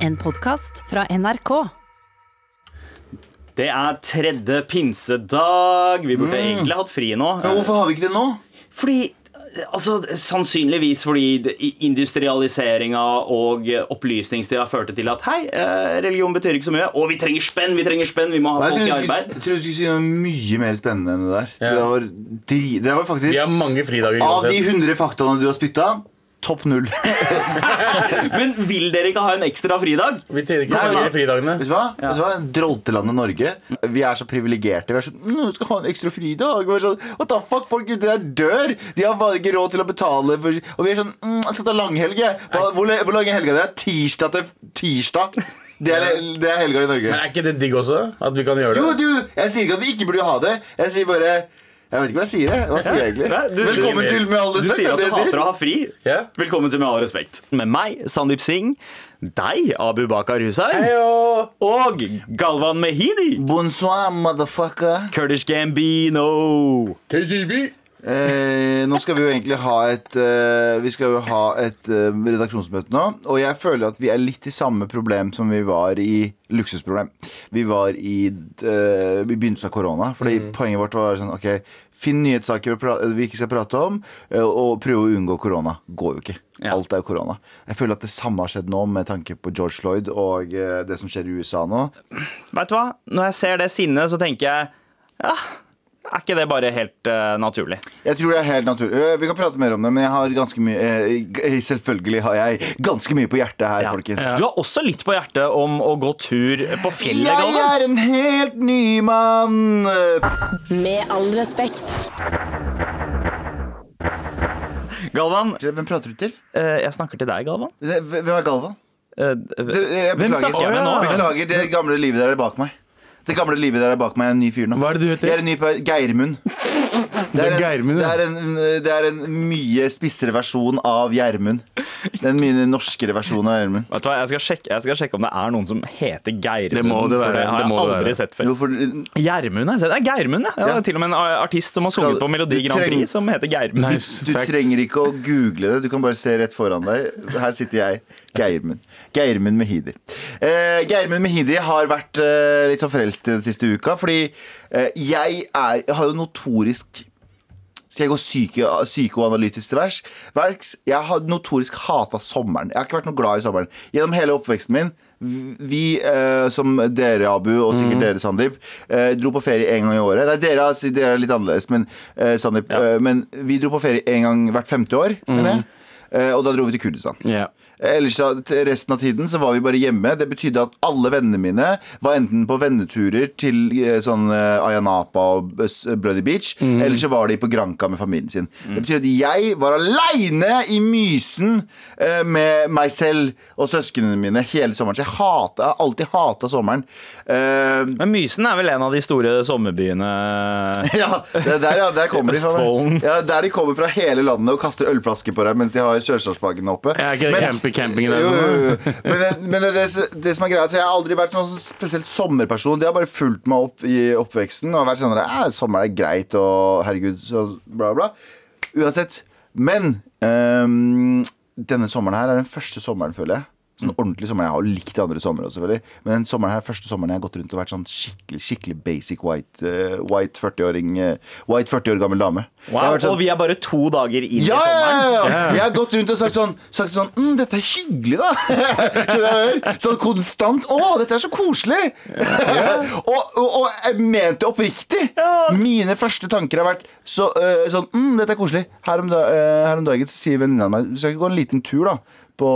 En podkast fra NRK. Det er tredje pinsedag. Vi burde egentlig hatt fri nå. Men hvorfor har vi ikke det nå? Fordi Altså, Sannsynligvis fordi industrialiseringa og opplysningstida førte til at hei, eh, religion betyr ikke så mye. Og vi trenger spenn! Vi trenger spenn, vi må ha Nei, folk i arbeid. jeg trodde du skulle si noe mye mer spennende enn det der. Ja. Det, var det var Vi faktisk har mange fridager. Av de uansett. 100 faktaene du har spytta, topp null. Men vil dere ikke ha en ekstra fridag? Vi trenger ikke Nei, men- fridagene. Vet du hva? Vet du hva? Droltelandet Norge. Vi er så privilegerte. Vi er sånn «Mm, 'Skal ha en ekstra fridag.' Vi er sånn, What the fuck? Folk ute der dør! De har ikke råd til å betale for Og vi er sånn mm, 'Jeg skal ta langhelg', jeg. Hvor, hvor lang er helga? Det er tirsdag til tirsdag. Det er, det er helga i Norge. Men er ikke det digg også? At vi kan gjøre det? Jo, du! Jeg sier ikke at vi ikke burde ha det. Jeg sier bare Jeg vet ikke hva jeg sier. jeg. Hva sier jeg egentlig? Nei, du- Velkommen du- til Med all Du sier er at du hater sier. å ha fri. Ja. Velkommen til Med all respekt. Med meg, Sandeep Singh. Deg, Abu Bakar Hussein. Heyo! Og Galvan Mehidi. Bonsoir, motherfucker. Kurdish Gambino. KGB! Eh, nå skal vi jo egentlig ha et eh, Vi skal jo ha et eh, redaksjonsmøte nå. Og jeg føler at vi er litt i samme problem som vi var i luksusproblem. Vi var i eh, I begynnelsen av korona. Fordi poenget vårt var sånn OK, finn nyhetssaker vi ikke skal prate om, eh, og prøve å unngå korona. Går jo ikke. Ja. Alt er jo korona. Jeg føler at det samme har skjedd nå med tanke på George Floyd og eh, det som skjer i USA nå. Vet du hva? Når jeg ser det sinnet, så tenker jeg Ja, er ikke det bare helt uh, naturlig? Jeg tror det er helt naturlig. Øh, Vi kan prate mer om det, men jeg har ganske mye eh, Selvfølgelig har jeg ganske mye på hjertet her, Ja. folkens. Du har også litt på hjertet om å gå tur på fjellet, Jeg Galvan. er en helt ny mann! Med all respekt. Galvan, Hvem prater du til? eh, jeg snakker til deg, Galvan. Hvem er Galvan? Eh, Hvem beklager. snakker jeg med nå? Beklager, det gamle livet der er bak meg. Det gamle livet der er bak meg. Jeg er en ny fyr nå. Hva er det du heter? Jeg er en ny på Geirmund. Det er, en, Geirmund, det, er en, det er en mye spissere versjon av Gjermund. Den mye norskere versjonen av Gjermund. Vet du hva, jeg skal, sjekke, jeg skal sjekke om det er noen som heter Geirmund. Det må det for være, Det har jeg aldri være. sett før. Jo, Gjermund, har jeg sett. Det er Geirmund, ja. ja. Det er til og med en artist som har Skal- sunget på Melodi Grand Grand treng- Prix, som heter Geirmund. Nice. Du du trenger ikke å google det, du kan bare se rett foran deg. Her sitter jeg, Geirmund. Geirmund Mehidi. Eh, Geirmund Mehidi har vært eh, litt sånn frelst i den siste uka, fordi eh, jeg, er, jeg har jo notorisk skal jeg gå psyko, psykoanalytisk til verks? Jeg har notorisk hata sommeren. Jeg har ikke vært noe glad i sommeren. Gjennom hele oppveksten min vi, eh, som dere, Abu, og sikkert dere, Sandeep, eh, dro på ferie en gang i året. Nei, dere, dere er litt annerledes, men, eh, Sandeep, Ja. eh, men vi dro på ferie en gang hvert femte år. Mm. Eh, og da dro vi til Kurdistan. Ja. Ellers resten av tiden så var vi bare hjemme. Det betydde at alle vennene mine var enten på venneturer til eh, sånn Ayanapa og Bloody Beach, eller så var de på Granca med familien sin. Det betyr at jeg var aleine i Mysen eh, med meg selv og søsknene mine hele sommeren. Så jeg, hata, alltid hata sommeren. Eh, Men Mysen er vel en av de store sommerbyene ja, det er der, ja, der kommer de fra. Ja, der de kommer fra hele landet og kaster ølflasker på deg mens de har sørstatsflaggene oppe. Er ikke Men- campi- campingen? Jo, sånn, jo, jo. Men, det, men det, det, det som er greia, jeg har aldri vært noen sånn spesielt sommerperson. De har bare fulgt meg opp i oppveksten og vært sånn at Sommer er greit og herregud, så bla, bla. Uansett. Men um, denne sommeren her er den første sommeren, føler jeg. Sånn ordentlig sommer. Jeg har jo likt de andre somrene selvfølgelig. Men den sommeren her, første sommeren jeg har gått rundt og vært sånn skikkelig skikkelig basic white, uh, white 40-åring uh, White 40 år gammel dame. Wow, sånn- Og vi er bare to dager inn ja, i ja, sommeren. ja, ja. Jeg har gått rundt og sagt sånn, sagt sånn mm, Dette er hyggelig, da. Du? Sånn konstant. Å, dette er så koselig! og, og, og jeg mente oppriktig. Mine første tanker har vært så, uh, sånn mm, Dette er koselig. Her om, da, her om dagen sier venninna mi Vi skal ikke gå en liten tur, da. På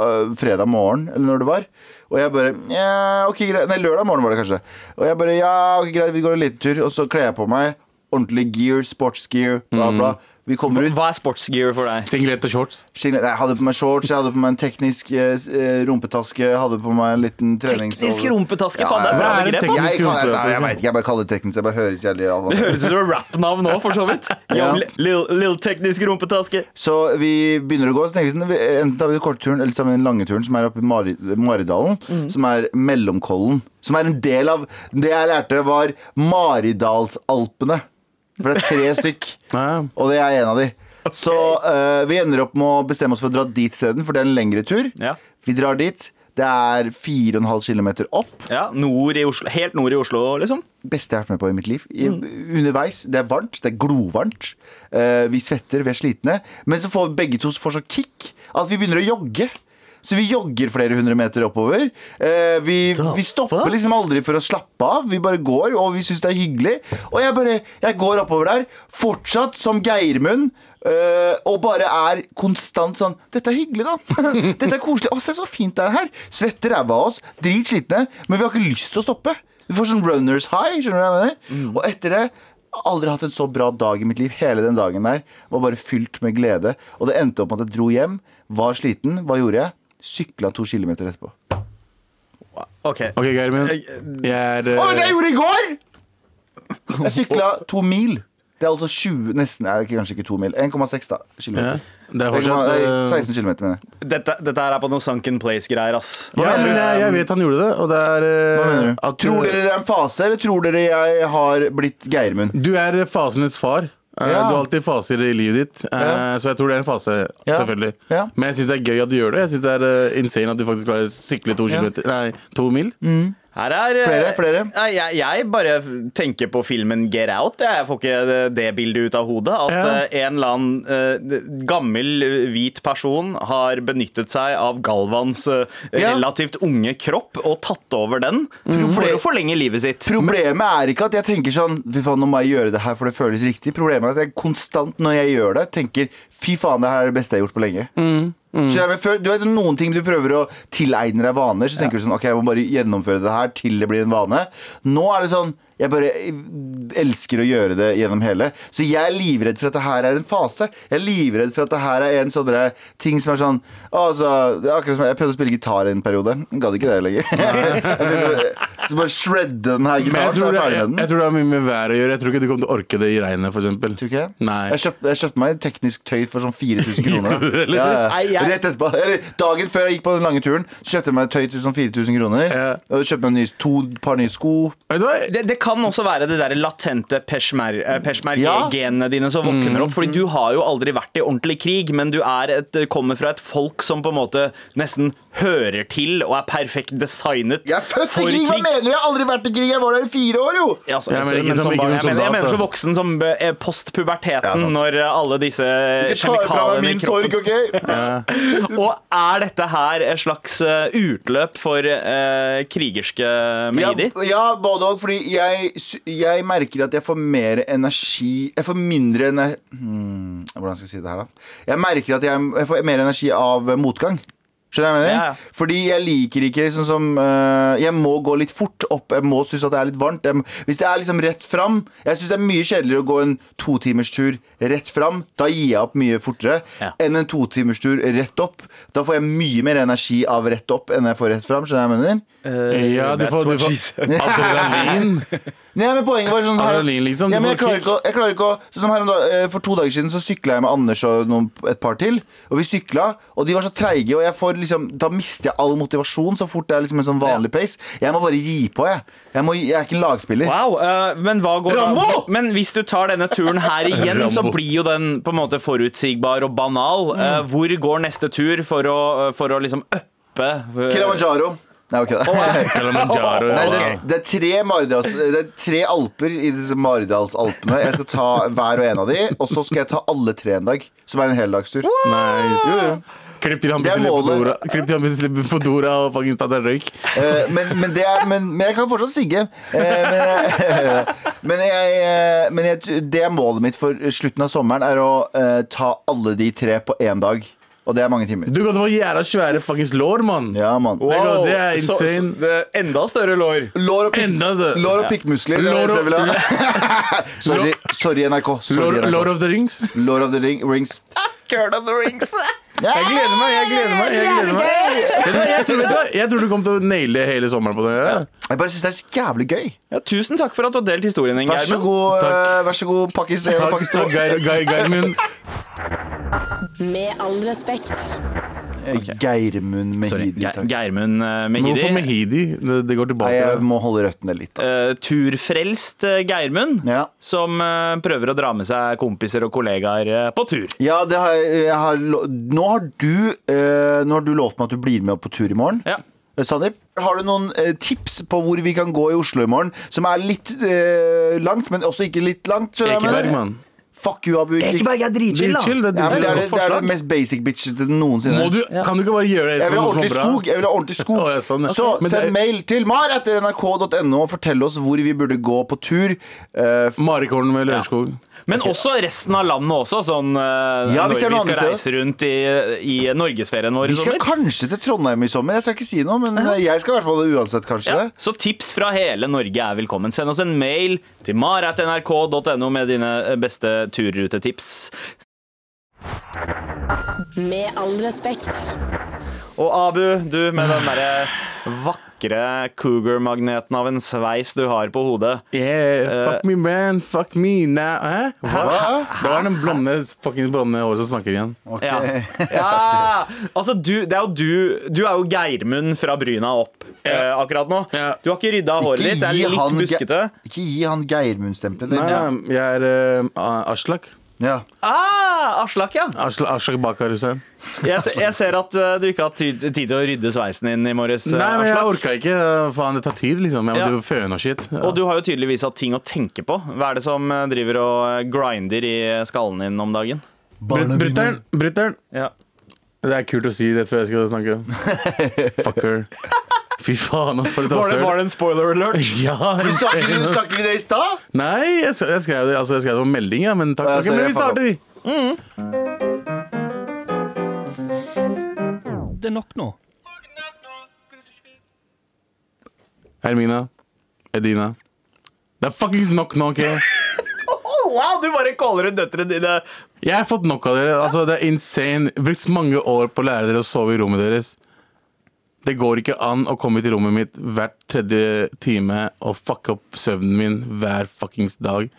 uh, fredag morgen, eller når det var. Og jeg bare ja, ok, greit. Nei, lørdag morgen var det kanskje. Og jeg bare ja, ok, greit, vi går en liten tur. Og så kler jeg på meg ordentlig gear, sportsgear, bla, bla. Vi kommer ut. Hva er sportsgear for deg? Singlet og shorts. Singlet- Jeg hadde på meg shorts, jeg hadde på meg en teknisk eh, eh, rumpetaske, jeg hadde på meg en liten trenings... Teknisk rumpetaske, Ja, faen, det er bra begrep. Jeg, jeg, Jeg, jeg vet ikke, jeg bare kaller det teknisk. Jeg bare høres jævlig Det avansert høres ut som et rappnavn nå, for så vidt. Ja. li- Lil, lil teknisk rumpetaske. Så vi begynner å gå. Så tenker vi sånn, Enten tar vi kortturen eller så den lange turen, som er oppe i Mari, Maridalen. Som er Mellomkollen. Som er en del av Det jeg lærte, var Maridalsalpene. For det er tre stykk. Og det er en av de. Så uh, vi ender opp med å bestemme oss for å dra dit isteden, for det er en lengre tur. Ja. Vi drar dit. Det er 4,5 km opp. Ja, nord i Oslo, Helt nord i Oslo, liksom. Beste jeg har vært med på i mitt liv. I, Underveis. Det er varmt. Det er glovarmt. Uh, vi svetter, vi er slitne. Men så får vi begge to får så kick at vi begynner å jogge. Så vi jogger flere hundre meter oppover. Eh, vi, vi stopper liksom aldri for å slappe av. Vi bare går, og vi syns det er hyggelig. Og jeg bare Jeg går oppover der, fortsatt som Geirmund. Uh, og bare er konstant sånn Dette er hyggelig, da. Dette er koselig. Å, se så fint det er her. Svetter ræva av oss. Dritslitne. Men vi har ikke lyst til å stoppe. Vi får sånn runners high. Skjønner du hva jeg mener? Og etter det Aldri hatt en så bra dag i mitt liv. Hele den dagen der var bare fylt med glede. Og det endte opp med at jeg dro hjem, var sliten. Hva gjorde jeg? Sykla to kilometer etterpå. Ok. Ok, Geirmund. Jeg er Å, det jeg gjorde i går! Jeg sykla to mil. Det er altså 20 Nesten, nei, kanskje ikke to mil. 1,6 da, ja, kilometer. Det er 1,6 fortsatt eh, 16 kilometer, mener jeg. Dette, dette her er på noe sunken place-greier, ass. Ja, men jeg, jeg vet han gjorde det, og det er eh, Hva mener du? at, Tror dere det er en fase, eller tror dere jeg har blitt Geirmund? Du er fasenes far. Eh, Ja. Du har alltid faser i livet ditt, eh, Ja. så jeg tror det er en fase. Ja. Selvfølgelig. Men jeg syns det er gøy at du gjør det. Jeg synes det er eh, insane at du faktisk klarer å sykle to, kilometer, nei, to mil. Her er eh, Flere, flere. Nei, Jeg, jeg bare tenker på filmen Get Out. Jeg får ikke det, det bildet ut av hodet. At Ja. eh, en eller annen eh, gammel hvit person har benyttet seg av Galvans Ja. relativt unge kropp og tatt over den for å forlenge livet sitt. Problemet er ikke at jeg tenker sånn Fy faen, nå må jeg gjøre det her for det føles riktig. Problemet er at jeg konstant når jeg gjør det, tenker fy faen, det her er det beste jeg har gjort på lenge. Så men før, du vet Noen ting du prøver å tilegne deg vaner, så tenker du sånn Ok, jeg må bare gjennomføre det her til det blir en vane. Nå er det sånn jeg bare elsker å gjøre det gjennom hele. Så jeg er livredd for at det her er en fase. Jeg er livredd for at det her er en sånn ting som er sånn altså, det er akkurat som Jeg prøvde å spille gitar en periode. Gadd ikke det lenger. Jeg så bare shredde den her gitaren, så tror, er jeg ferdig med den. jeg tror det har mye med været å gjøre. Jeg tror ikke du kommer til å orke det i regnet, ikke det? Nei. Jeg kjøpte, jeg kjøpte meg teknisk tøy for sånn 4000 kroner. Ja, ja. Rett etterpå. Eller dagen før jeg gikk på den lange turen, kjøpte jeg meg tøy til sånn 4000 kroner. Ja. Og kjøpte meg nye, to par nye sko. Vet du hva? Det, det kan også være det der latente eh, Ja. peshmerge-genene dine som våkner opp. Fordi du har jo aldri vært i ordentlig krig, men du er et, kommer fra et folk som på en måte nesten hører til og er perfekt designet Jeg er født i krig! Hva mener du? Jeg har aldri vært i krig! Jeg var der i fire år, jo! Ja, som- som barn. jeg, mener, jeg mener så voksen som eh, postpuberteten, Ja, når eh, alle disse kjemikaliene i min kroppen sorg, OK? Og er dette her et slags eh, utløp for eh, krigerske Ja, ja, både òg. Fordi jeg, sy- jeg merker at jeg får mer energi Jeg får mindre energi hmm, Hvordan skal jeg si det her, da? Jeg merker at jeg, jeg får mer energi av motgang. Skjønner jeg mener? Ja. Fordi jeg liker ikke sånn som uh, Jeg må gå litt fort opp. Jeg må synes at det er litt varmt. Jeg, hvis det er liksom rett fram Jeg syns det er mye kjedeligere å gå en totimerstur rett fram. Da gir jeg opp mye fortere Ja. enn en totimerstur rett opp. Da får jeg mye mer energi av rett opp enn jeg får rett fram. Skjønner jeg mener? Ja, du får, du får adrenalin. Nei, men poenget var sånn her, Adrenalin, liksom. ja, men jeg klarer ikke å, jeg klarer ikke å sånn som her om da, eh, For to dager siden så sykla jeg med Anders og noen, et par til. Og vi sykla, og de var så treige, og jeg får liksom Da mister jeg all motivasjon så fort det er liksom en sånn vanlig pace. Jeg må bare gi på, jeg. Jeg, må, jeg er ikke en lagspiller. Wow, eh, men hva går Rambo! Men hvis du tar denne turen her igjen, så Rambo. blir jo den på en måte forutsigbar og banal. Mm. Eh, hvor går neste tur for å, for å liksom uppe eh, Kilimanjaro. Nei, ok. Kilimanjaro. Nei, det, det, er tre Maridals, det er tre alper i disse Maridalsalpene. Jeg skal ta hver og en av de, og så skal jeg ta alle tre en dag. Som er en heldagstur. Nice. Jo, jo. Klipp til han blir på. Dora. Og fucking tatt en røyk. Eh, men, men, det er, men, men jeg kan fortsatt sigge. Eh, men men, jeg, eh, men jeg, det er målet mitt for slutten av sommeren, er å ta alle de tre på én dag. Og det er mange timer. Du kan få jævla svære fuckings lår, mann. Ja, mann. Wow, Det er så- så- det er enda større lår. Lår og, pikk, Enda så. lår og pikkmuskler. Lår er det og- jeg vil ha. sorry, sorry, NRK. Sorry, Lord, NRK. Lord of the Rings. Lord of the ring, Rings. Girl of the rings. Jeg gleder meg, jeg gleder meg. Jeg, gleder meg. Jeg, tror, du jeg tror du kommer til å naile hele sommeren på det. Ja. Jeg bare syns det er så jævlig gøy. Ja, tusen takk for at du har delt historien din, Vær så god, Takk. eh, vær så god Pakkis 1 og Takk, Pakkis 2. takk, Geir, Geir, Med all respekt. Geirmund Mehidi. Ge- Geirmund Mehidi. Men Hvorfor Mehidi. Mehidi? Det, går Nei, tilbake. jeg må holde røttene litt. Da. Eh, turfrelst eh, Geirmund, Ja. som eh, prøver å dra med seg kompiser og kollegaer eh, på tur. Ja, det har, jeg har, nå, har du, eh, nå har du lovt meg at du blir med på tur i morgen. Ja. Sandeep, har du noen eh, tips på hvor vi kan gå i Oslo i morgen? Som er litt eh, langt, men også ikke litt langt? skjønner Fuck you, Abu. Ekeberg er dritchill, da. Dritchill, det er ja, det, er det, det er det mest basic bitchete noensinne. Må du, kan du ikke bare gjøre det Jeg vil ha ordentlig skog. Jeg vil ha ordentlig skog. oh, ja, sånn, ja. Så okay. send det- mail til mar etter nrk.no og fortell oss hvor vi burde gå på tur. Uh, Marikorn med Lørenskog. Men også resten av landet også, sånn eh, Ja, vi når vi skal reise rundt i, i norgesferien vår i sommer. vi skal kanskje til Trondheim i sommer. Jeg skal ikke si noe, men eh, jeg skal i hvert fall uansett, kanskje. Ja, så tips fra hele Norge er velkommen. Send oss en mail til maratnrk.no med dine eh, beste turrutetips. Med all respekt. Og Abu, du med den derre vakre cougar-magneten av en sveis du har på hodet. Yeah, fuck me man, fuck me now. Hæ? Hva? Det var den blonde fucking blonde håret som snakker igjen. Okay. Ja. ja! Altså, du, det er jo du Du er jo Geirmund fra Bryna opp eh, akkurat nå. Du har ikke rydda håret ditt. Det er litt Ge- buskete. Ikke gi han Geirmund-stempelet. Nei, jeg er uh, Aslak. Ja. Ah, Aslak, ja. Aslak, Aslak Bakar Hussein. Jeg, se- jeg ser at uh, du ikke har tid, tid til å rydde sveisen din i morges, Uh, Nei, men jeg Aslak. orka ikke. Faen, det tar tid, liksom. Jeg Ja. føne og shit. Ja. Og du har jo tydeligvis hatt ting å tenke på. Hva er det som eh, driver og eh, grinder i skallen din om dagen? Brut- Brutter'n, brutter'n. Ja. Det er kult å si rett før jeg skal snakke. Fucker. Fy faen, altså. Var det, Var det, var det en spoiler alert? Ja, Du sa ikke du sa ikke vi det i stad? Nei, jeg, jeg skrev det altså, jeg skrev det på melding, ja, men takk. Ja, men vi starter. starter. Det er nok nå. Hermina. Edina. Det er fuckings nok nå, ok? Oh, wow, du bare caller ut døtrene dine. Jeg har fått nok av dere. Altså, det er insane. Brukt mange år på å lære dere å sove i rommet deres. Det går ikke an å komme til rommet mitt hvert tredje time og fucke opp søvnen min hver fuckings dag.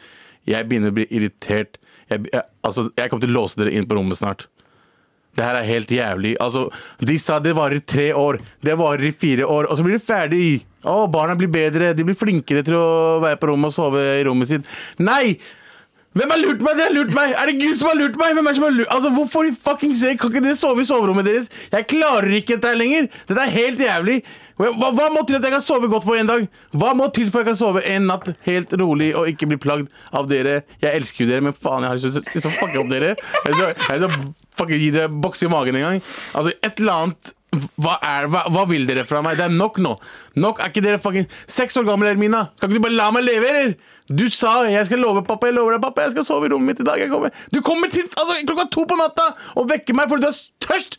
Jeg begynner å bli irritert. Jeg, jeg, altså, jeg kommer til å låse dere inn på rommet snart. Det her er helt jævlig. Altså, de sa det varer i tre år. Det varer i fire år, og så blir det ferdig. Å, barna blir bedre. De blir flinkere til å være på rommet og sove i rommet sitt. Nei! Hvem har lurt meg? Dere har lurt meg! Er det Gud som har lurt meg? Hvem er som har lurt? Altså, hvorfor i fucking sake kan ikke dere sove i soverommet deres? Jeg klarer ikke dette her lenger! Dette er helt jævlig! Hva, hva må til at jeg kan sove godt på en dag? Hva må til for at jeg kan sove en natt helt rolig og ikke bli plagd av dere? Jeg elsker jo dere, men faen, jeg har ikke så til opp dere. Jeg har lyst gi dere bokse i magen en gang. Altså, et eller annet hva, er, hva, hva vil dere fra meg? Det er nok nå. Nok er ikke dere fucking Seks år gamle, Ermina. Kan ikke du bare la meg leve, eller? Du sa jeg skal love pappa, jeg lover deg, pappa, jeg skal sove i rommet mitt i dag. Kommer. Du kommer til altså, klokka to på natta og vekker meg fordi du er tørst.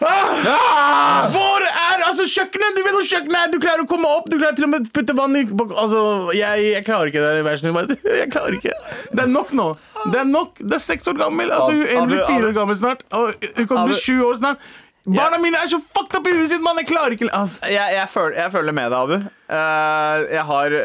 Ah! Hvor er altså kjøkkenet? Du vet hvor kjøkkenet er! Du klarer å komme opp, du klarer til og med putte vann i Altså, jeg, jeg klarer ikke det. Vær snill, bare. Jeg klarer ikke. Det er nok nå. Det er nok. Det er seks år gammel. Altså, hun blir fire år gammel snart. Og hun kommer til å bli sju år snart. Barna mine er så fucked up i huet sitt, mann! Jeg klarer ikke altså. Jeg, jeg, føler, jeg føler med deg, Abu. Uh, jeg, har,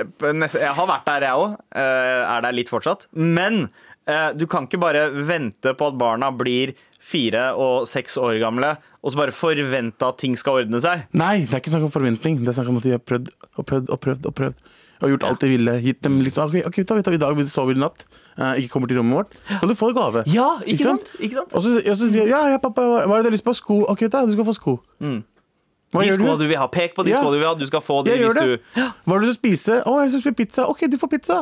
jeg har vært der, jeg òg. er der litt fortsatt. Men uh, du kan ikke bare vente på at barna blir fire og seks år gamle, og så bare forvente at ting skal ordne seg. Nei, det er ikke snakk om forventning. Det er snakk om at de har prøvd og prøvd og prøvd. Og prøvd Og gjort alt de ville. Gitt dem liksom OK, vi tar du hva, i dag sover vi i natt, eh, ikke kommer til rommet vårt, skal du få en gave. Ja, Ikke sant? Og så, og så sier jeg ja, ja, pappa, hva hva er det du har lyst på? Sko? OK, da, du skal få sko. Hva Mm. De skoene du? du vil ha. Pek på de Ja. skoene du vil ha. Du skal få de hvis det. du Hva har du til å spise? Å, jeg har lyst til å spise pizza. OK, du får pizza.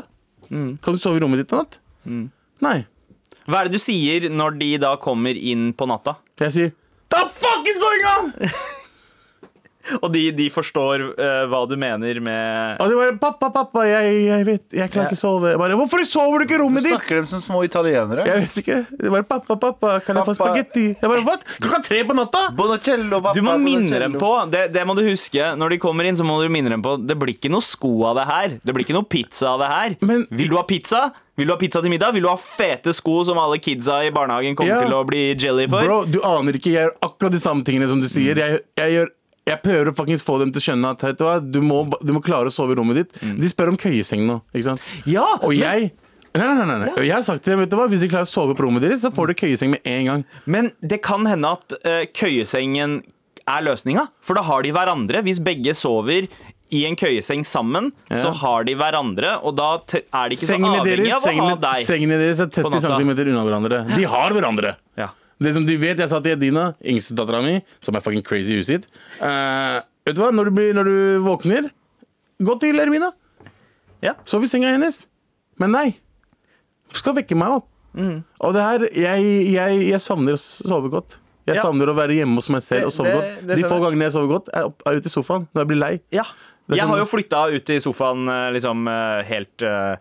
Mm. Kan du sove i rommet ditt i natt? Nei. Hva er det du sier når de da kommer inn på natta? Jeg sier The fuck is going on?! Og de, de forstår eh, hva du mener med Og de bare Pappa, pappa, jeg, jeg vet Jeg klarer ikke å sove. Jeg bare, Hvorfor sover du ikke i rommet ditt? snakker dem som små italienere. Jeg vet ikke. Det bare pappa, pappa, kan jeg få Pappa. spagetti? Jeg bare, 'Hva? Klokka tre på natta? Bonacello, pappa. Du må minne Bonacello. dem på det, det må du huske Når de kommer inn, så må du minne dem på Det blir ikke noe sko av det her. Det blir ikke noe pizza av det her. Men- Vil du ha pizza? Vil du ha pizza til middag? Vil du ha fete sko som alle kidsa i barnehagen kommer Ja. til å bli jelly for? Bro, du aner ikke. Jeg gjør akkurat de samme tingene som du sier. Mm. Jeg, jeg, gjør, jeg prøver å faktisk få dem til å skjønne at vet du, hva, du, må, du må klare å sove i rommet ditt. Mm. De spør om køyeseng nå. Ikke sant? Ja, Og jeg Nei, nei, nei, nei. Ja. jeg har sagt til dem, vet du hva, Hvis de klarer å sove på rommet deres, så får du køyeseng med en gang. Men det kan hende at uh, køyesengen er løsninga. For da har de hverandre. Hvis begge sover i en køyeseng sammen, så har de hverandre, og da er de ikke så Sengene avhengig deres, av å ha deg. sengene deres er på 30 natta. cm unna hverandre. De har hverandre. Ja. Det som de vet, Jeg sa til Edina, yngste dattera mi, som er fucking crazy i huset sitt eh, Vet du hva, når du, blir, når du våkner, gå til Ermina. Ja. Sov i senga hennes. Men nei. Skal vekke meg opp. Mm. Og det her jeg, jeg, jeg savner å sove godt. Jeg Ja. savner å være hjemme hos meg selv og sove det- godt. det De få gangene jeg sover godt, er, opp, er ute i sofaen når jeg blir lei. Ja. Jeg sånn- har jo flytta ut i sofaen eh, liksom eh, helt, eh,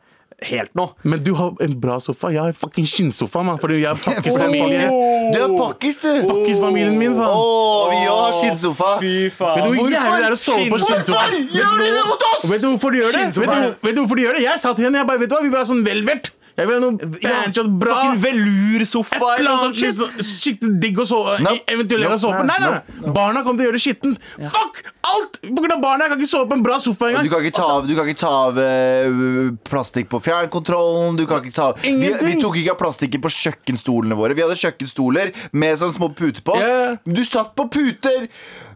helt nå. Men du har en bra sofa. Jeg har fucking skinnsofa, mann. Fordi jeg er pakkisfamilie. Du er pakkis, du! Pakkisfamilien min, Å, faen. vi òg har skinnsofa. Fy Vet du faen. hvor jævlig det er å sove på skinnsofa? Hvorfor gjør de det mot oss? Vet du hvorfor de gjør det? Vet du, vet du hvorfor de gjør det? Jeg sa til henne jeg bare, vet du hva, vi vil ha sånn velvert. Jeg vil ha noe bandshot bra. Velursofa eller noe sånt. liksom, skikkelig digg å sove No. Eventuelt jeg sove på Nei, nei, nei. Barna kommer til å gjøre det skittent. Fuck alt! På grunn av barna. Jeg kan ikke sove på en bra sofa Du engang. kan ikke ta av, du kan ikke ta av uh, plastikk på fjernkontrollen. Du kan ikke ta av vi, vi tok ikke av plastikken på kjøkkenstolene våre. Vi hadde kjøkkenstoler med sånne små puter på. Yeah. Du satt på puter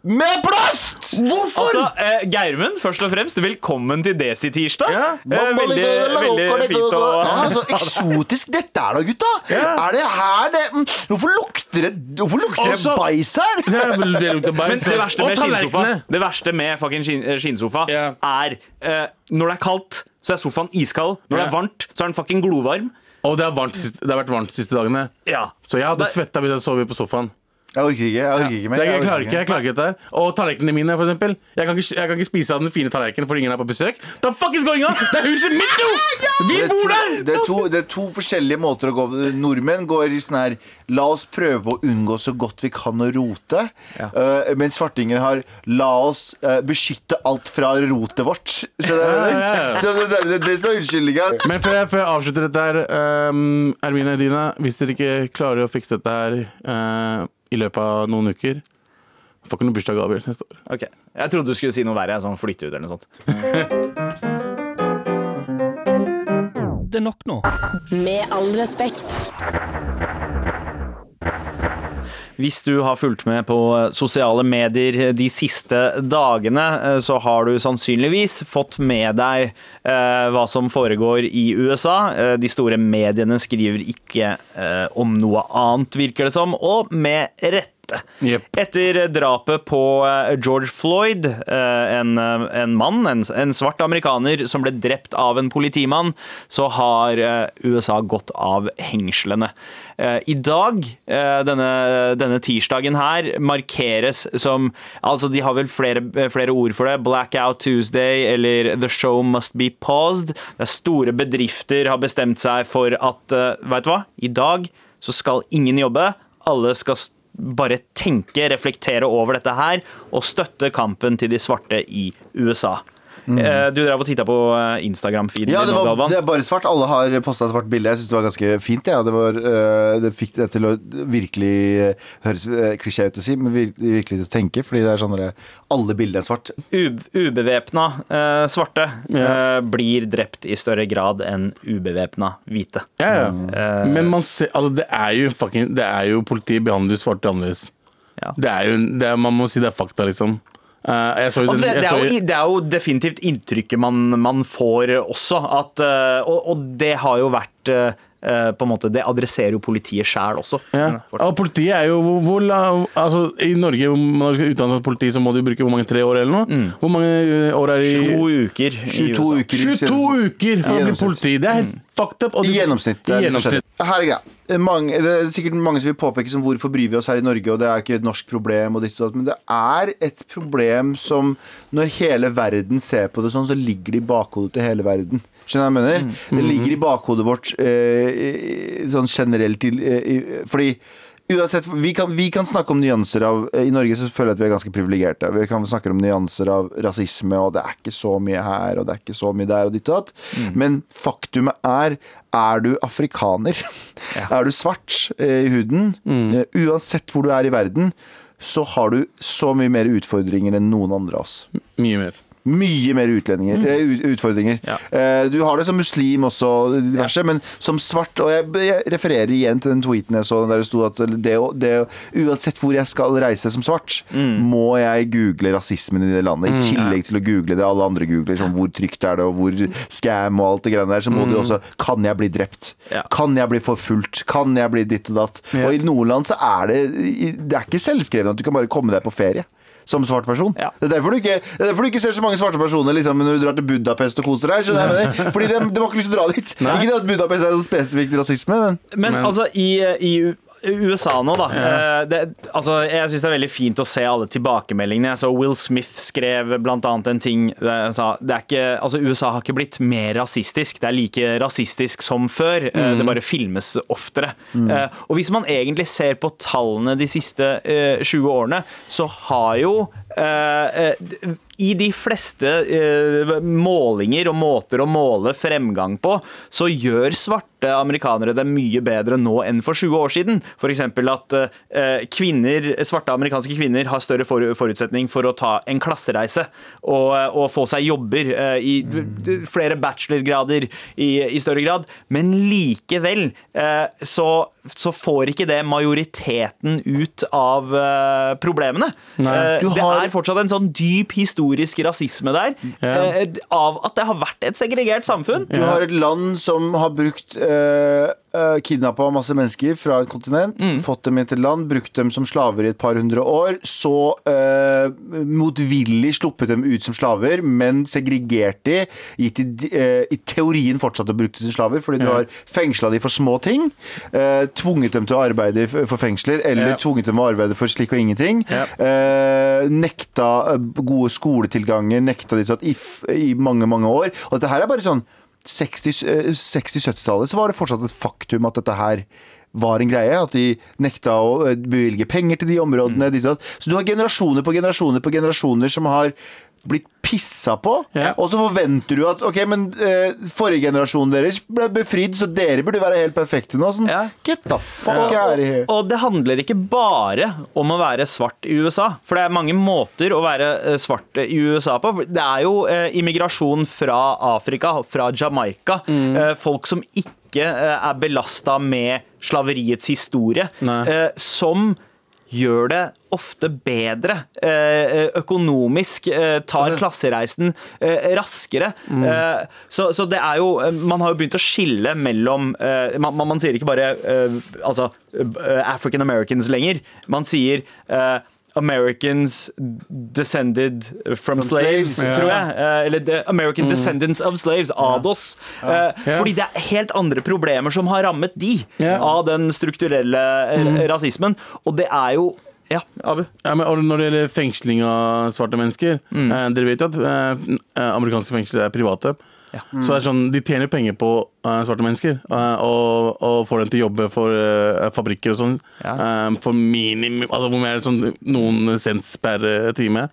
med plast! Hvorfor? Altså, eh, Geirmund, først og fremst, velkommen til Desi-tirsdag. Ja. Eh, veldig, veldig fint å ja, så Eksotisk dette er da, gutta! Ja. Er det her det mm, Hvorfor lukter det Hvorfor lukter det Også- her? Det er vel- det lukter Men det verste med skinnsofa. Det verste med fucking eh, skinnsofa Ja. er eh, Når det er kaldt, så er sofaen iskald. Når det er varmt, så er den fucking glovarm. Og det har, varmt, det har vært varmt de siste dagene. Ja. Så jeg hadde svetta hvis jeg sov på sofaen. Jeg orker ikke. Jeg orker ikke mer. Jeg, jeg, klarer ikke jeg klarer ikke dette. Og tallerkenene mine, for eksempel. Jeg kan ikke, jeg kan ikke spise av den fine tallerkenen fordi ingen er på besøk. The fuck is going on? Det er huset mitt, jo! Vi Det er, bor to, der! det, er to, det er to forskjellige måter å gå Nordmenn går i sånn her La oss prøve å unngå så godt vi kan å rote. Eh, mens svartinger har La oss eh, beskytte alt fra rotet vårt. Så det er Ja, ja, ja. Så det, det, det, det som er unnskyldninga. Men før jeg, før jeg avslutter dette her, um, Ermine Edina, hvis dere ikke klarer å fikse dette her eh, i løpet av noen uker Får ikke noen bursdagsgaver neste år. Ok. Jeg trodde du skulle si noe verre. Sånn flytte ut eller noe sånt. Det er nok nå. Med all respekt. Hvis du har fulgt med på sosiale medier de siste dagene, eh, så har du sannsynligvis fått med deg eh, hva som foregår i USA. Eh, de store mediene skriver ikke eh, om noe annet, virker det som, og med rette. Jepp. Etter drapet på eh, George Floyd, eh, en, eh, en mann, en, en svart amerikaner som ble drept av en politimann, så har USA gått av hengslene. I dag, denne, denne tirsdagen her, markeres som Altså, de har vel flere, flere ord for det. Blackout Tuesday eller The show must be paused. Det er store bedrifter har bestemt seg for at veit Vet du hva? I dag så skal ingen jobbe. Alle skal st- bare tenke, reflektere over dette her og støtte kampen til de svarte i USA. Eh, Du drev og titta på eh, Instagram-feeden Ja, din, det, var, Galvan. det er bare svart. Alle har posta svart bilde. Jeg syns det var ganske fint. Ja. Det, var, eh, det fikk det til å virkelig høres klisjé ut å si, men virkelig til å tenke. Fordi det er sånn at alle bilder er svart. Ubevæpna eh, svarte Ja. eh, blir drept i større grad enn ubevæpna hvite. Ja, ja. Eh, Men man ser, altså, det er jo fucking Det er jo Politiet behandler svarte annerledes. Ja. Det er jo det er, Man må si det er fakta, liksom. Eh, jeg så, Altså, det, det, er jo, det er jo definitivt inntrykket man, man får også. At, eh, og, og det har jo vært eh, på en måte, Det adresserer jo politiet sjæl også. ja. Og politiet er jo hvor, hvor altså, I Norge, når du skal utdanne politi, så må du bruke hvor mange tre år eller noe? Hvor mange år er det i To uker. 22 uker. i 22 uker for å bli politi! Det er helt fucked up. I gjennomsnitt. Det er gjennomsnitt. Her er greia. Mange, det er sikkert mange som vil påpeke som hvorfor bryr vi oss her i Norge, og det er ikke et norsk problem, og ditt og datt, men det er et problem som når hele verden ser på det sånn, så ligger det i bakhodet til hele verden. Skjønner du hva jeg mener? Det ligger i bakhodet vårt eh, sånn generelt til eh, i- Fordi Uansett, vi kan, vi kan snakke om nyanser av I Norge så føler jeg at vi er ganske privilegerte. Vi kan snakke om nyanser av rasisme, og det er ikke så mye her, og det er ikke så mye der, og ditt og datt. Men faktumet er er du afrikaner, er du svart eh, i huden, mm. uansett hvor du er i verden, så har du så mye mer utfordringer enn noen andre av oss. Mye mer. Mye mer utlendinger, mm. utfordringer. Ja. Eh, Du har det som muslim også, diverse, men som svart Og jeg, jeg refererer igjen til den tweeten jeg så der det sto at det, det, uansett hvor jeg skal reise som svart, må jeg google rasismen i det landet. I tillegg til å google det alle andre googler, som hvor trygt er det, og hvor scam og alt det greiene der, så må du også Kan jeg bli drept? Ja. Kan jeg bli forfulgt? Kan jeg bli ditt og datt? Og i noen land så er det Det er ikke selvskrevet at du kan bare komme deg på ferie. Som svart person. Ja. Det, er derfor du ikke, det er derfor du ikke ser så mange svarte personer liksom, når du drar til Budapest og koser deg. skjønner jeg jeg mener? Fordi de, de har ikke lyst til å dra dit. Ikke at Budapest er sånn spesifikt rasisme, men Men, Men- altså, i, i USA nå, da. eh, Det, altså, jeg syns det er veldig fint å se alle tilbakemeldingene. Jeg så Will Smith skrev blant annet en ting der sa det ikke, altså, USA har ikke blitt mer rasistisk. Det er like rasistisk som før. Mm. Det bare filmes oftere. Mm. Og hvis man egentlig ser på tallene de siste eh, 20 årene, så har jo eh, eh, i de fleste eh, målinger og måter å måle fremgang på, så gjør svarte amerikanere det mye bedre nå enn for 20 år siden. F.eks. at eh, kvinner, svarte amerikanske kvinner har større forutsetning for å ta en klassereise og, og få seg jobber eh, i flere bachelorgrader i, i større grad. Men likevel eh, så, så får ikke det majoriteten ut av uh, problemene. Eh, Du Det er fortsatt en sånn dyp historisk rasisme der Ja. uh, av at det har vært et segregert samfunn. Du har et land som har brukt uh, uh, kidnappa masse mennesker fra et kontinent, fått dem inn til land, brukt dem som slaver i et par hundre år, så uh, motvillig sluppet dem ut som slaver, men segregert de, gitt de uh, i teorien fortsatt å bruke dem som slaver, fordi du har fengsla de for små ting, eh, tvunget dem til å arbeide for fengsler, eller Ja. tvunget dem å arbeide for slik og ingenting, Ja. eh, nekta eh, gode skoletilganger, nekta de til at i, i mange, mange år. Og dette her er bare sånn 60-70-tallet så var det fortsatt et faktum at dette her var en greie, at de nekta å eh, bevilge penger til de områdene. datt. Så du har generasjoner på generasjoner på generasjoner som har blitt pissa på, Ja. og så forventer du at ok, men eh, forrige generasjon deres ble befridd, så dere burde være helt perfekte nå. Sånn, Ja. Get the fuck out of here. Og det handler ikke bare om å være svart i USA. For det er mange måter å være eh, svart i USA på. Det er jo eh, immigrasjon fra Afrika, fra Jamaica. Eh, folk som ikke eh, er belasta med slaveriets historie. Eh, som gjør det ofte bedre eh, økonomisk, eh, tar klassereisen eh, raskere. Mm. så, så det er jo Man har jo begynt å skille mellom eh, man, man, sier ikke bare eh, altså eh, African Americans lenger. Man sier eh, Americans descended from, slaves, slaves, tror jeg. Eh, eller the American descendants of slaves, ADOS. Eh, Ja. Fordi det er helt andre problemer som har rammet de av den strukturelle mm. rasismen. Og det er jo Ja, Abu. Ja, og Når det gjelder fengsling av svarte mennesker eh, Dere vet jo at eh, eh, amerikanske fengsler er private. Så det er sånn, De tjener penger på uh, svarte mennesker uh, og, og får dem til å jobbe for uh, fabrikker og sånn. Ja. eh, for minimum altså hvor mer sånn noen cents per time.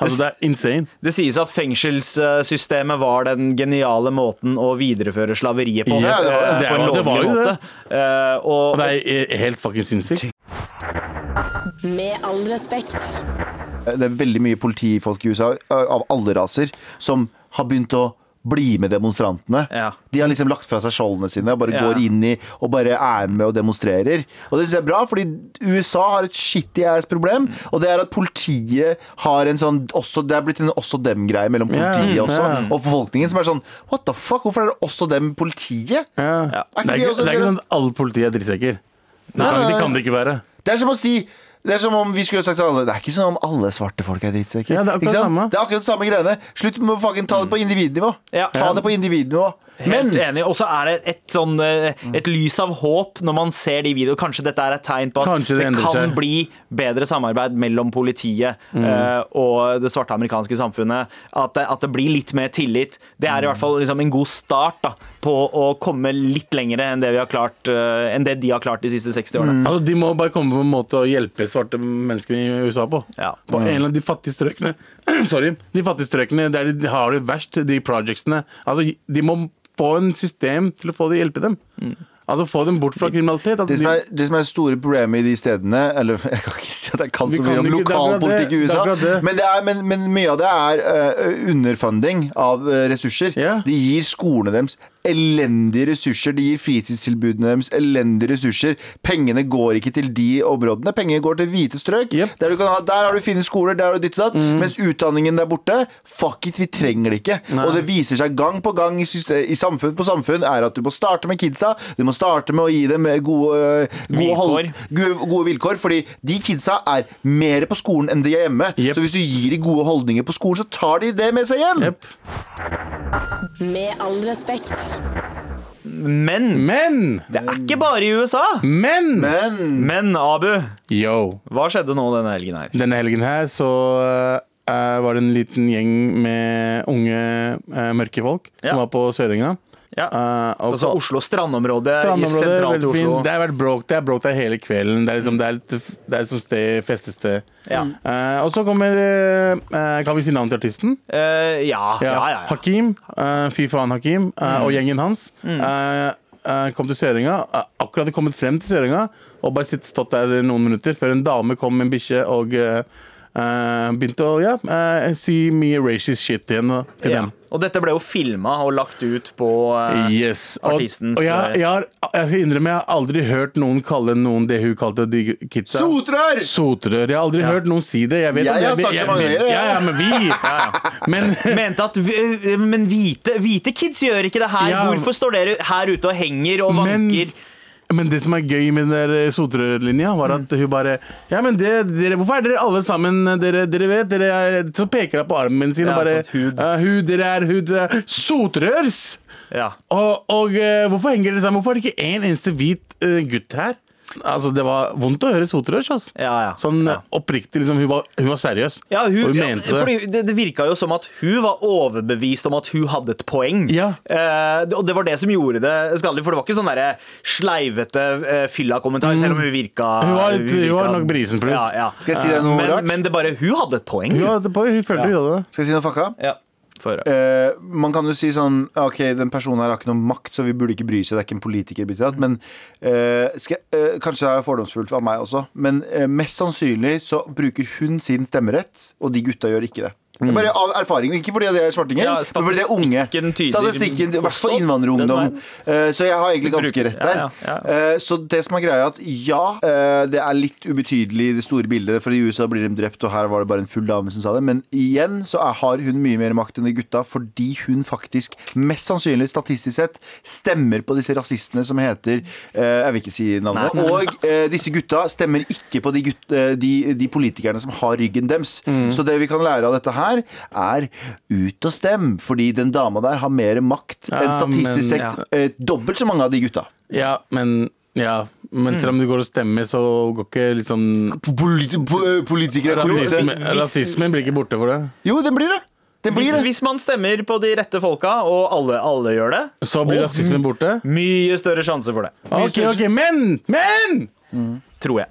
Altså Det er insane. Det sies at fengselssystemet var den geniale måten å videreføre slaveriet på. Ja, det var- det var- det var jo måte. det. Og og det er helt fuckings sinnssykt. Med all respekt. Det er veldig mye politifolk i USA av alle raser som har begynt å bli med demonstrantene. Ja. De har liksom lagt fra seg skjoldene sine og bare Ja. går inn i og bare er med og demonstrerer. Og det synes jeg er bra, fordi USA har et shitty ass problem. Og det er at politiet har en sånn også, Det er blitt en også dem-greie mellom politiet politiet også yeah. og befolkningen, som er sånn What the fuck, hvorfor er det også dem politiet? Ja. Ja. Er ikke Det, er ikke, også det er ikke sånn at alle politi er drittsekker. Det, kan det ikke være. Det er som å si det er som om vi skulle sagt til alle Det er ikke som om alle svarte folk er drittsekker. Ja, det er akkurat det er akkurat samme greiene. Slutt med å fucking ta det på individnivå. Ja. Ta det på individnivå. Helt Men enig. Og så er det et, sånn, eh, et lys av håp når man ser de videoene. Kanskje dette er et tegn på at Kanskje det det, kan seg. bli bedre samarbeid mellom politiet eh, og det svarte amerikanske samfunnet. At det, at det blir litt mer tillit. Det er i hvert fall liksom en god start da, på å komme litt lengre enn det, vi har klart, uh, enn det de har klart de siste 60 årene. Altså, de må bare komme på en måte å hjelpe svarte mennesker i USA på. Ja. På en eller av de fattige strøkene. Sorry. De fattige strøkene der de har det verst, de projectsene. Altså, de må få en system til å få det hjelpe dem. Altså få dem bort fra kriminalitet. Altså, det som, er, det som er store problemet i de stedene Eller jeg kan ikke si at jeg kan Vi så mye om lokalpolitikk i er USA, det. men, det er, men, men mye av det er uh, underfunding av uh, ressurser. Yeah. De gir skolene deres elendige ressurser. De gir fritidstilbudene deres elendige ressurser. Pengene går ikke til de områdene. Pengene går til hvite strøk. Yep. Der, du kan ha, der har du fine skoler, der har du ditt og datt. Mens utdanningen der borte, fuck it, vi trenger det ikke. Og det viser seg gang på gang i, i samfunn på samfunn er at du må starte med kidsa. Du må starte med å gi dem gode, gode, vilkår. hold, gode, gode vilkår. Fordi de kidsa er mer på skolen enn de er hjemme. Yep. Så hvis du gir de gode holdninger på skolen, så tar de det med seg hjem. Jepp. Med all respekt. Men Men! det er ikke bare i USA. Men! Men Men Abu, Yo. hva skjedde nå denne helgen her? Denne helgen her så eh, var det en liten gjeng med unge uh, mørke folk Ja. som var på Sørenga. Ja. Uh, og Altså Oslo strandområde, i Strandområdet, sentralt. Oslo. Det har vært bråk det er bråk der hele kvelden. Det er liksom, det er, litt, det er sted, festested. Ja. Uh, og så kommer uh, Kan vi si navnet til artisten? Ja, ja, ja. Hakim. fy faen, Hakim. eh, Og gjengen hans. Mm. kom til Søringa. akkurat hadde kommet frem til Søringa og bare stått der noen minutter før en dame kom med en bikkje og eh, eh, begynte å ja, uh, si mye racist shit til, henne, til Ja. dem. Og dette ble jo filma og lagt ut på eh, Yes. Og, artistens, og jeg, jeg, har, jeg skal innrømme, jeg har aldri hørt noen kalle noen det hun kalte de kidsa. Sotrør! Sotrør. Jeg har aldri hørt noen si det. Jeg, vet Jeg om har sagt det mange ganger. Ja, ja, men vi Men Mente at vi- Men hvite, hvite kids gjør ikke det her. Ja. Hvorfor står dere her ute og henger og vanker? Men det som er gøy med den der eh, Sotrør-linja, var at hun bare Ja, men det, dere, hvorfor er dere alle sammen Dere, dere vet dere er, Så peker hun på armen sin og bare sånn hud. Uh, hud, dere er hud er Sotrørs! Ja. Og, og uh, hvorfor henger dere sammen? Hvorfor er det ikke en eneste hvit eh, gutt her? Altså, det var vondt å høre Sotrørs, altså. Ja, ja. Sånn Ja. oppriktig, liksom. Hun var, hun var seriøs. Ja, hun, og hun ja, mente det. fordi det, det virka jo som at hun var overbevist om at hun hadde et poeng. Ja. Eh, og det var det som gjorde det skadelig, for det var ikke sånn derre sleivete eh, fylla-kommentar, selv om hun virka Mm. Hun var litt- hun virka- var nok brisen pluss. Ja, ja. Skal jeg si deg noe men, rart? Men det bare, hun hadde et poeng. Hun, hadde på, hun følte Ja. hun hadde det. Skal jeg si noe fucka? Ja. Eh, man kan jo si sånn Ok, den personen her har ikke noe makt, så vi burde ikke bry seg. Det er ikke en politiker. Men uh, skal, eh, Kanskje det er fordomsfullt av meg også, men mest sannsynlig så bruker hun sin stemmerett, og de gutta gjør ikke det. Bare av erfaring, ikke fordi de er svartinger, Ja, men fordi de er unge. statistikken Statistikken, I hvert fall innvandrerungdom. Eh, så jeg har egentlig ganske rett der. ja, ja, ja. Eh, så det som er greia, er at ja, eh, det er litt ubetydelig i det store bildet, for i USA blir de drept, og her var det bare en full dame som sa det. Men igjen så er, har hun mye mer makt enn de gutta, fordi hun faktisk, mest sannsynlig statistisk sett, stemmer på disse rasistene som heter eh, Jeg vil ikke si navnet. Og eh, disse gutta stemmer ikke på de, gutt, eh, de, de politikerne som har ryggen dems. Mm. Så det vi kan lære av dette her, er ut og stem, fordi den dama der har mer makt enn statistisk sett eh, dobbelt så mange av de gutta. Ja, men ja. Men selv om du går og stemmer, så går ikke liksom Politi eh, politikere Rasisme, rasismen blir ikke borte for det. Jo, den blir det. Den blir Hvis, det. hvis man stemmer på de rette folka, og alle, alle gjør det, Så blir rasismen borte. mye større sjanse for det. Ok, ok, men! Men! Tror jeg.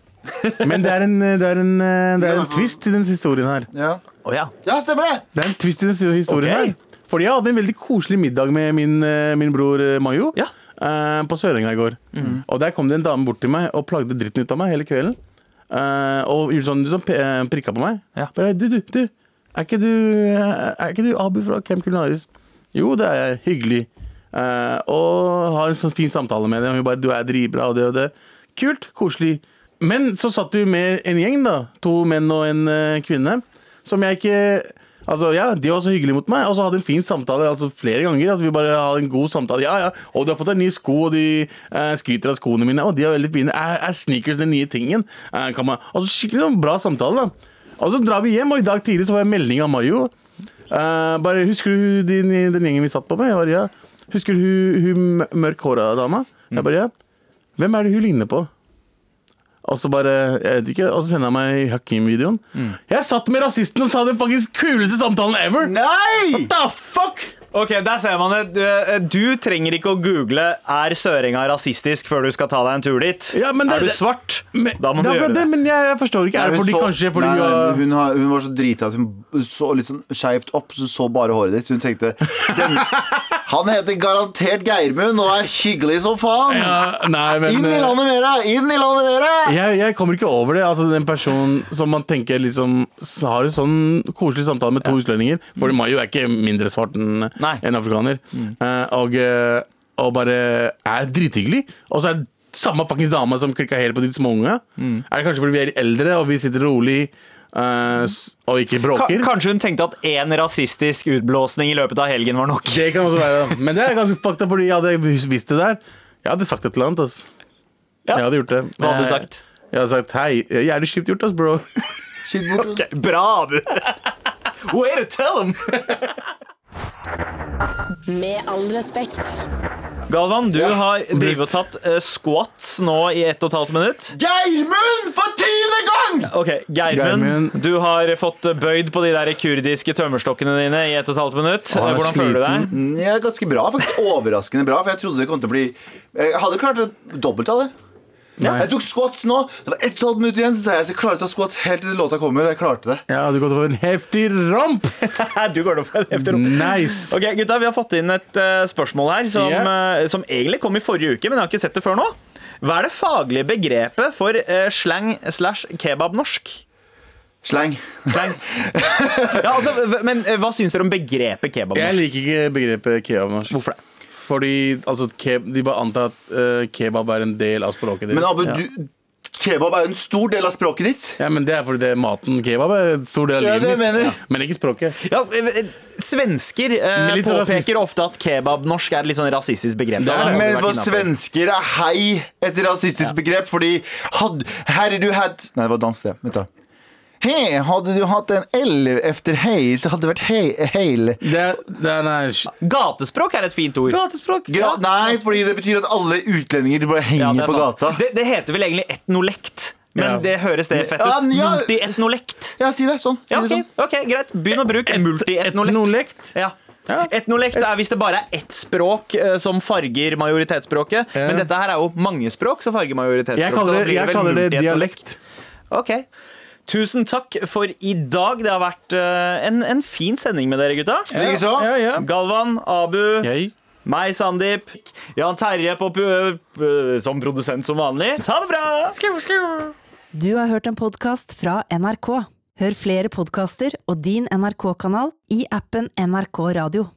Men det er en, det er en, det er en twist i denne historien her. Ja. Å ja. ja, stemmer det! Det er en twist i den historien okay. her. Fordi jeg hadde en veldig koselig middag med min, eh, min bror eh, Mayo Ja. uh, på Sørenga i går. Og der kom det en dame bort til meg og plagde dritten ut av meg hele kvelden. Uh, og gjorde sånn, sånn eh, prikka på meg. Ja. Bare, du, du, du, er ikke du, er ikke du Abu fra Camp Culinaris? Jo, det er jeg. Hyggelig. Uh, og har en sånn fin samtale med henne. Og hun bare 'du er dritbra', og det og det. Kult. Koselig. Men så satt du med en gjeng, da. To menn og en uh, kvinne. Som jeg ikke Altså, ja, De var så hyggelige mot meg, og så hadde en fin samtale altså flere ganger. Altså, vi bare hadde en god samtale. Ja, ja, og du har fått en ny sko, og de eh, skryter av skoene mine. Og de er veldig fine. Er, er sneakers den nye tingen? Eh, kan man, altså, skikkelig noen bra samtale, da. Og så drar vi hjem, og i dag tidlig så var jeg melding av Mayo. Eh, bare, Husker du din, den gjengen vi satt på med? Jeg bare, ja. Husker du hun, hun mørkhåra dama? Jeg bare, ja. Hvem er det hun ligner på? Og så bare, jeg vet ikke, og så sender jeg meg Hakim-videoen. Jeg satt med rasisten og sa den faktisk kuleste samtalen ever! Nei! What the fuck? Ok, Der ser man det. Du, du trenger ikke å google 'er søringa rasistisk' før du skal ta deg en tur dit. Ja, men er du svart, Men, da må du gjøre det. det. Men jeg, jeg forstår ikke. Er det hun fordi så- kanskje fordi nei, du nei, hun, har, hun var så drita at hun så litt sånn skeivt opp, så så bare håret ditt. Hun tenkte den, Han heter garantert Geirmund og er hyggelig som faen! ja, Nei, men Inn i eh, landet deg! Inn i landet deg! jeg, jeg kommer ikke over det. Altså Den personen som man tenker liksom har en sånn koselig samtale med to utlendinger For Mayo er ikke mindre svart enn en afrikaner. Mm. og, eh, og bare er drithyggelig, og så er det samme fuckings dame som klikka helt på de små unge. Mm. Er det kanskje fordi vi er eldre og vi sitter rolig eh, s- og ikke bråker? kanskje hun tenkte at én rasistisk utblåsning i løpet av helgen var nok. Det kan også være. Men det er ganske fakta, fordi jeg hadde visst det der, jeg hadde sagt et eller annet. Altså. Ja. Jeg hadde gjort det. Hva hadde du Eh, sagt? Jeg hadde sagt hei, jævlig kjipt gjort, ass, bro. Shit, bort. Ok, bra, du! Way to tell them! Med all respekt. Galvan, du Ja. har drivet og tatt uh, squats nå i ett og et halvt minutt. Geirmund for tiende gang! Ok, Geirmund, du har fått bøyd på de der kurdiske tømmerstokkene dine i ett og et halvt minutt. Å, Hvordan Hvordan føler du deg? sliten. Jeg er ganske bra, faktisk overraskende bra, for jeg trodde det kom til å bli Jeg hadde klart det dobbelt av det. Jeg tok squats nå. Det var ett og et halvt minutt igjen, så sa jeg jeg skal klare å ta squats helt til låta kommer. Jeg klarte det. Ja, du går til å få en heftig ramp! Du går til å få en heftig romp Nice. Ok, gutta, Vi har fått inn et uh, spørsmål her som, yeah. uh, som egentlig kom i forrige uke, men jeg har ikke sett det før nå. Hva er det faglige begrepet for uh, slang slash kebabnorsk? Slang. Slang. Ja, altså, men eh, hva syns dere om begrepet Jeg liker ikke begrepet kebab norsk. Hvorfor det? Fordi altså, keb de bare antar at uh, kebab er en del av språket ditt. Men Abu, Ja. du, kebab er jo en stor del av språket ditt. Ja, men det er fordi det er maten kebab er en stor del av Ja, livet det mitt. mener. Ja, men ikke språket. Ja, eh, eh, Svensker eh, påpeker sånn rasist- påpeker ofte at kebabnorsk er et litt sånn rasistisk begrep. Det det. Men for svensker er hei et rasistisk begrep, fordi had, Herre du had Nei, det var dans, det. Vent, da. Hei, hadde du hatt en L efter hei, så hadde det vært hei, heil. Det det er Gatespråk er et fint ord. Gatespråk! Gra nei, fordi det betyr at alle utlendinger bare henger Ja, på sant. gata. Det, det heter vel egentlig etnolekt, men Ja. det høres det fett ut. Ja, ja. Multietnolekt. Ja, si det sånn. Si Ja, det ok, sånn. ok, greit. Begynn å bruke multietnolekt. Etnolekt. Ja. Ja. Etnolekt er hvis det bare er ett språk eh, som farger majoritetsspråket. Ja. Men dette her er jo mange språk som farger majoritetsspråket. Jeg kaller det, jeg kaller det dialekt. Ok. Tusen takk for i dag. Det har vært eh, en, en fin sending med dere, gutta. Ja, Ja, ja. Galvan, Abu, Yay. meg, Sandeep. Jan Terje på, pu- som produsent som vanlig. Ha det bra! Skru, skru. Du har hørt en podkast fra NRK. Hør flere podkaster og din NRK-kanal i appen NRK Radio.